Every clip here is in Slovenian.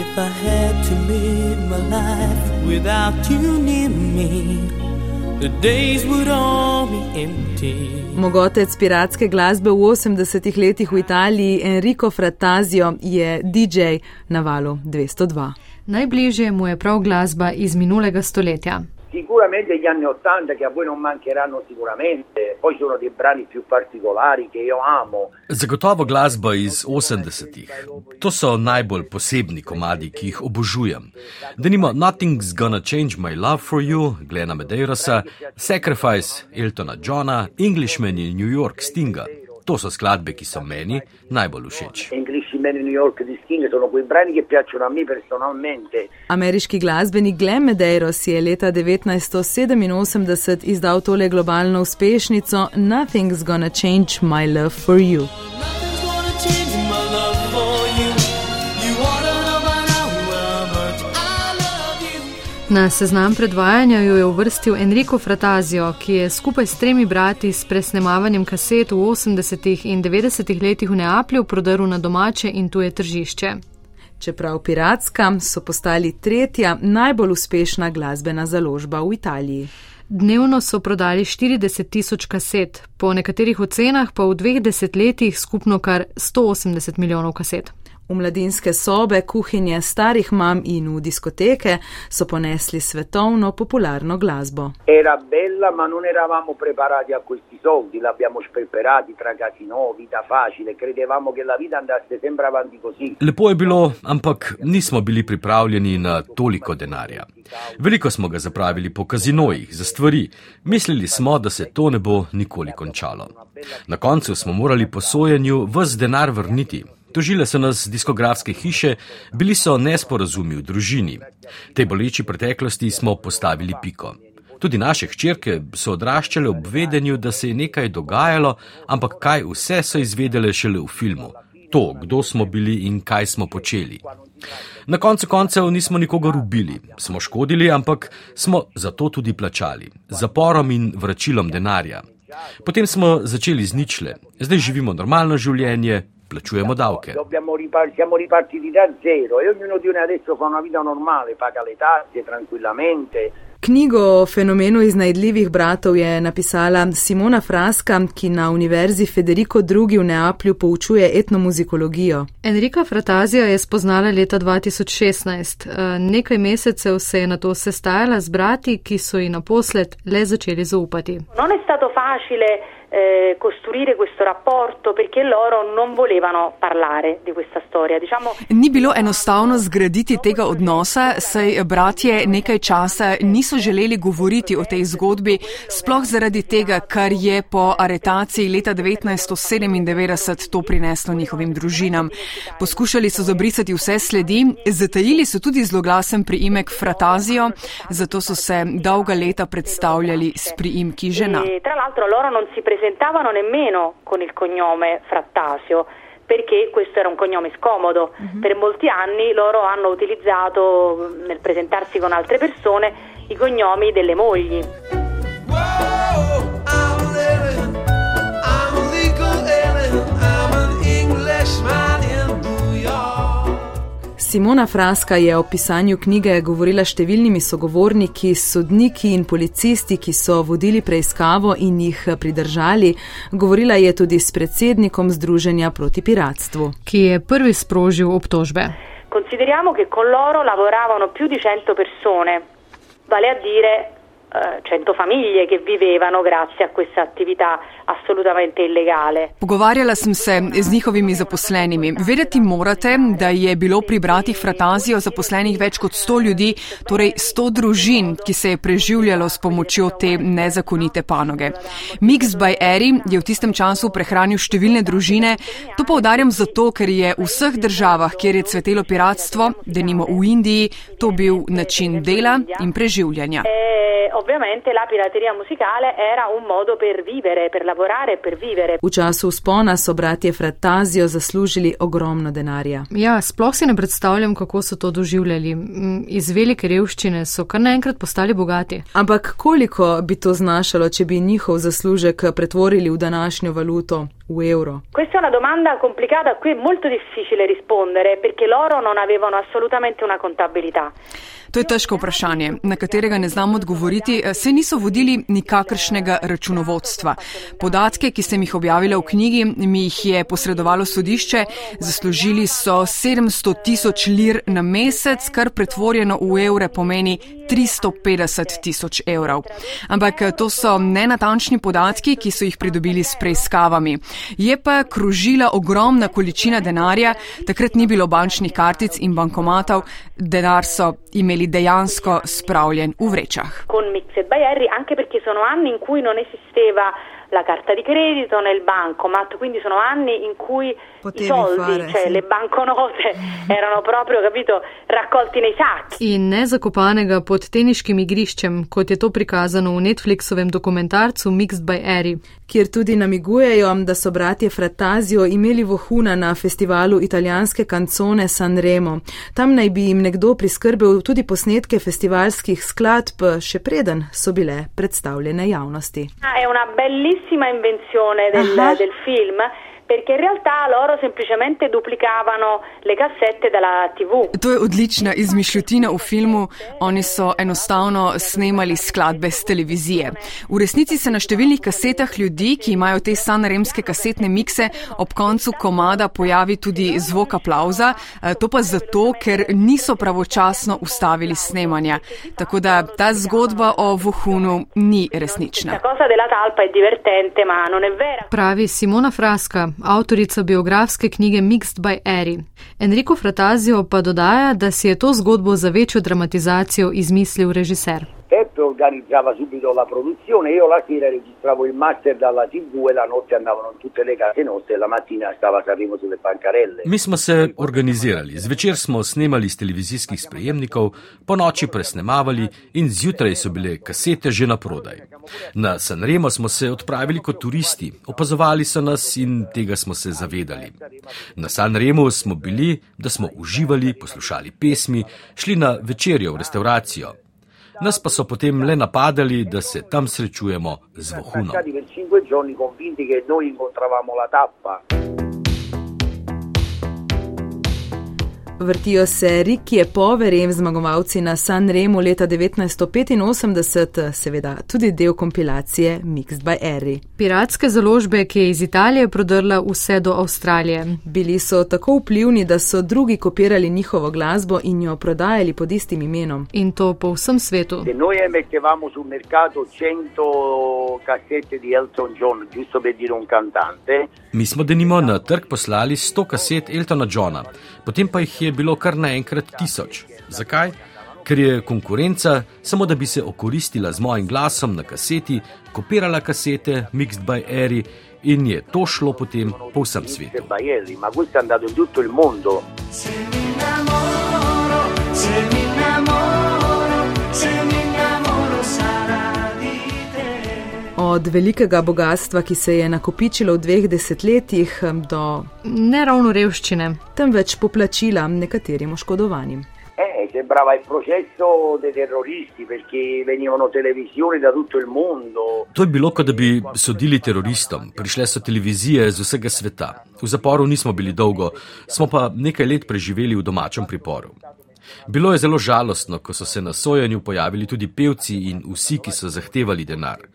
If I had to live my life without you near me, the days would all be empty. Mogotec piratske glasbe v 80-ih letih v Italiji Enrico Fratazio je DJ na valu 202. Najbližje mu je prav glasba iz minulega stoletja. Sicuramente gli anni Ottanta che a voi non mancheranno sicuramente, poi sono dei brani più particolari che io amo. Zagotovo glasba iz 80-ih. To so najbolj posebni komadi, ki jih obožujem. Denimo Nothing's Gonna Change My Love for You, Glena Medeirosa, Sacrifice Eltona Johna, Englishman in New York Stinga. To so skladbe, ki so meni najbolj všeč. Man in New York di Sting sono quei brani che piacciono a me personalmente. Ameriški glasbenik Glenn Medeiros je leta 1987 izdal tole globalno uspešnico Nothing's Gonna Change My Love for You. Na seznam predvajanja jo je uvrstil Enrico Fratazio, ki je skupaj s tremi brati s presnemavanjem kaset v 80. in 90. letih v Neaplju prodrl na domače in tuje tržišče. Čeprav piratska, so postali tretja najbolj uspešna glasbena založba v Italiji. Dnevno so prodali 40 tisoč kaset, po nekaterih ocenah pa v dveh desetletjih skupno kar 180 milijonov kaset. V mladinske sobe, kuhinje starih mam in v diskoteke so ponesli svetovno popularno glasbo. Era bella, ma non eravamo preparati a questi soldi, l'abbiamo sperperati tra casino, vita facile, credevamo che la vita andasse sempre avanti così. Lepo je bilo, ampak nismo bili pripravljeni na toliko denarja. Veliko smo ga zapravili po kazinojih za stvari, mislili smo, da se to ne bo nikoli končalo. Na koncu smo morali posojenju vse denar vrniti. Tožile so nas diskografske hiše, bili so nesporazumi v družini. Tej boleči preteklosti smo postavili piko. Tudi naše hčerke so odraščale ob vedenju, da se je nekaj dogajalo, ampak kaj vse so izvedele šele v filmu. To, kdo smo bili in kaj smo počeli. Na koncu koncev nismo nikogar ubili, smo škodili, ampak smo za to tudi plačali, zaporom in vračilom denarja. Potem smo začeli z ničle, zdaj živimo normalno življenje, plačujemo davke. Siamo ripartiti da zero e ognuno di noi adesso fa una vita normale, paga le tasse tranquillamente. Knjigo o fenomenu iznajdljivih bratov je napisala Simona Fraska, ki na Univerzi Federico II v Neaplju poučuje etnomuzikologijo. Enrika Fratazija je spoznala leta 2016. Eh, nekaj mesecev se je na to sestajala z brati, ki so ji naposled le začeli zaupati. Non è stato facile eh, costruire questo rapporto perché loro non volevano parlare di questa storia. Diciamo, Ni bilo enostavno zgraditi tega odnosa, saj bratje nekaj časa niso želeli govoriti o tej zgodbi, sploh zaradi tega, kar je po aretaciji leta 1997 to prineslo njihovim družinam. Poskušali so zabrisati vse sledi, zatajili so tudi zloglasen priimek Fratazijo, zato so se dolga leta predstavljali s priimki žena. E, perché questo era un cognome scomodo. Uh-huh. Per molti anni loro hanno utilizzato nel presentarsi con altre persone i cognomi delle mogli. Simona Fraska je o pisanju knjige govorila številnimi sogovorniki, sodniki in policisti, ki so vodili preiskavo in jih pridržali. Govorila je tudi s predsednikom Združenja proti piratstvu, ki je prvi sprožil obtožbe. Consideriamo che con loro lavoravano più di 100 persone, vale a dire 100 famiglie che vivevano grazie a questa attività assolutamente illegale. Pogovarjala sem se z njihovimi zaposlenimi. Vedeti morate, da je bilo pri bratih Fratazijo zaposlenih več kot 100 ljudi, torej 100 družin, ki se je preživljalo s pomočjo te nezakonite panoge. Mix by Eri je v tistem času prehranil številne družine. To povdarjam zato, ker je v vseh državah, kjer je cvetelo piratstvo, denimo v Indiji, to bil način dela in preživljanja. E ovviamente la pirateria musicale era un modo per vivere, per lavorare e per vivere. V času spona so bratje Fratazio zaslužili ogromno denarja. Ja, sploh si ne predstavljam, kako so to doživljali. Mm, iz velike revščine so kar naenkrat postali bogati. Ampak koliko bi to znašalo, če bi njihov zaslužek pretvorili v današnjo valuto? Euro. Questa è una domanda complicata a cui è molto difficile rispondere perché loro non avevano assolutamente una contabilitá. To je težko vprašanje, na katerega ne znam odgovoriti, se niso vodili nikakršnega računovodstva. Podatke, ki sem jih objavila v knjigi, mi jih je posredovalo sodišče, zaslužili so 700 tisoč lir na mesec, kar pretvorjeno v evre pomeni 350 tisoč evrov. Ampak to so nenatančni podatki, ki so jih pridobili s preiskavami. Je pa krožila ogromna količina denarja, takrat ni bilo bančnih kartic in bankomatov, denar so imeli imeli dejansko spravljen v vrečah. La carta di credito nel bancomat, quindi sono anni in cui Potevi i soldi, fare, cioè sì. le banconote erano proprio, capito, raccolti nei sacchi. In ne zakopanega pod teniškim igriščem, kot je to prikazano v Netflixovem dokumentarcu Mixed by Harry. Kjer tudi namigujejo, da so bratje Fratazio imeli vohuna na festivalu italijanske kancone Sanremo. Tam naj bi jim nekdo priskrbel tudi posnetke festivalskih skladb, še preden so bile predstavljene javnosti. Ah, bellissima invenzione del, uh-huh. del film perché in realtà loro semplicemente duplicavano le cassette dalla TV. To je odlična izmišljotina v filmu. Oni so enostavno snemali skladbe z televizije. V resnici se na številnih kasetah ljudi, ki imajo te sanremske kasetne mikse, ob koncu komada pojavi tudi zvok aplauza. Eh, to pa zato, ker niso pravočasno ustavili snemanja. Tako da ta zgodba o vohunu ni resnična. Pravi Simona Fraska, avtorica biografske knjige Mixed by Eri. Enrico Fratazio pa dodaja, da si je to zgodbo za večjo dramatizacijo izmislil režiser. Peppe organizzava subito la produzione, io la sera registravo il master dalla TV e la notte andavano in tutte le case nostre e la mattina stava Sanremo sulle bancarelle. Mi smo se organizirali, zvečer smo snemali iz televizijskih sprejemnikov, po noči presnemavali in zjutraj so bile kasete že na prodaj. Na Sanremo smo se odpravili kot turisti, opazovali so nas in tega smo se zavedali. Na Sanremo smo bili, da smo uživali, poslušali pesmi, šli na večerjo v restauracijo nas pa so potem le napadali, da se tam srečujemo z vohunom. Vrtijo se Riki Poverem, zmagovalci na San Remo leta 1985, seveda tudi del kompilacije Mixed by Eri. Piratske založbe, ki je iz Italije prodrla vse do Avstralije. Bili so tako vplivni, da so drugi kopirali njihovo glasbo in jo prodajali pod istim imenom. In to po vsem svetu. Mi smo denimo na trg poslali 100 kaset Eltona Johna, potem pa jih je bilo kar naenkrat tisoč. Zakaj? Ker je konkurenca, samo da bi se okoristila z mojim glasom na kaseti, kopirala kasete Mixed by Eri in je to šlo potem po vsem svetu. Od velikega bogatstva, ki se je nakopičilo v dveh desetletjih, do ne ravno revščine, temveč poplačila nekaterim oškodovanim. Eh, sembrava il processo dei terroristi perché venivano televisioni da tutto il mondo. To je bilo, kot da bi sodili teroristom. Prišle so televizije z vsega sveta. V zaporu nismo bili dolgo, smo pa nekaj let preživeli v domačem priporu. Bilo je zelo žalostno, ko so se na sojenju pojavili tudi pevci in vsi, ki so zahtevali denar.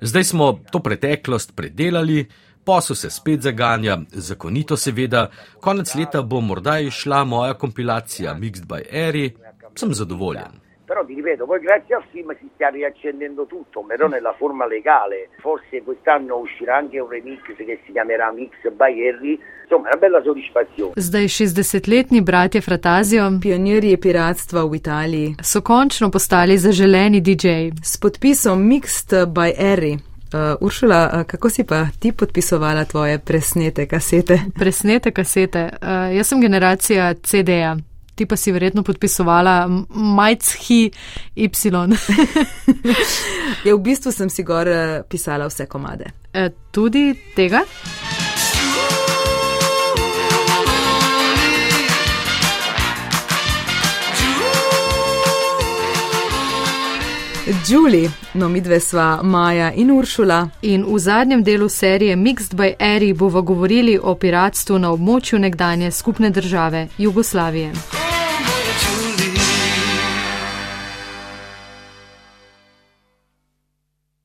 Zdaj smo to preteklost predelali, posel se spet zaganja, zakonito seveda, konec leta bo morda išla moja kompilacija Mixed by Eri, sem zadovoljen. Ripeto, poi grazie al film si sta riaccendendo tutto, però nella forma legale. Forse quest'anno uscirà anche un remix che si chiamerà Mix by Harry. Insomma, è una bella soddisfazione. Zdaj 60-letni bratje Fratazio, pionirji piratstva v Italiji, so končno postali zaželeni DJ. S podpisom Mixed by Harry. Uh, Uršula, uh, kako si pa ti podpisovala tvoje presnete kasete? Presnete kasete. Uh, jaz sem generacija CD-ja. Ti pa si verjetno podpisovala Majchi Y. ja, v bistvu sem si gor eh, pisala vse komade. E, tudi tega? Julie, no mi dve sva Maja in Uršula. In v zadnjem delu serije Mixed by Eri bova govorili o piratstvu na območju nekdanje skupne države Jugoslavije.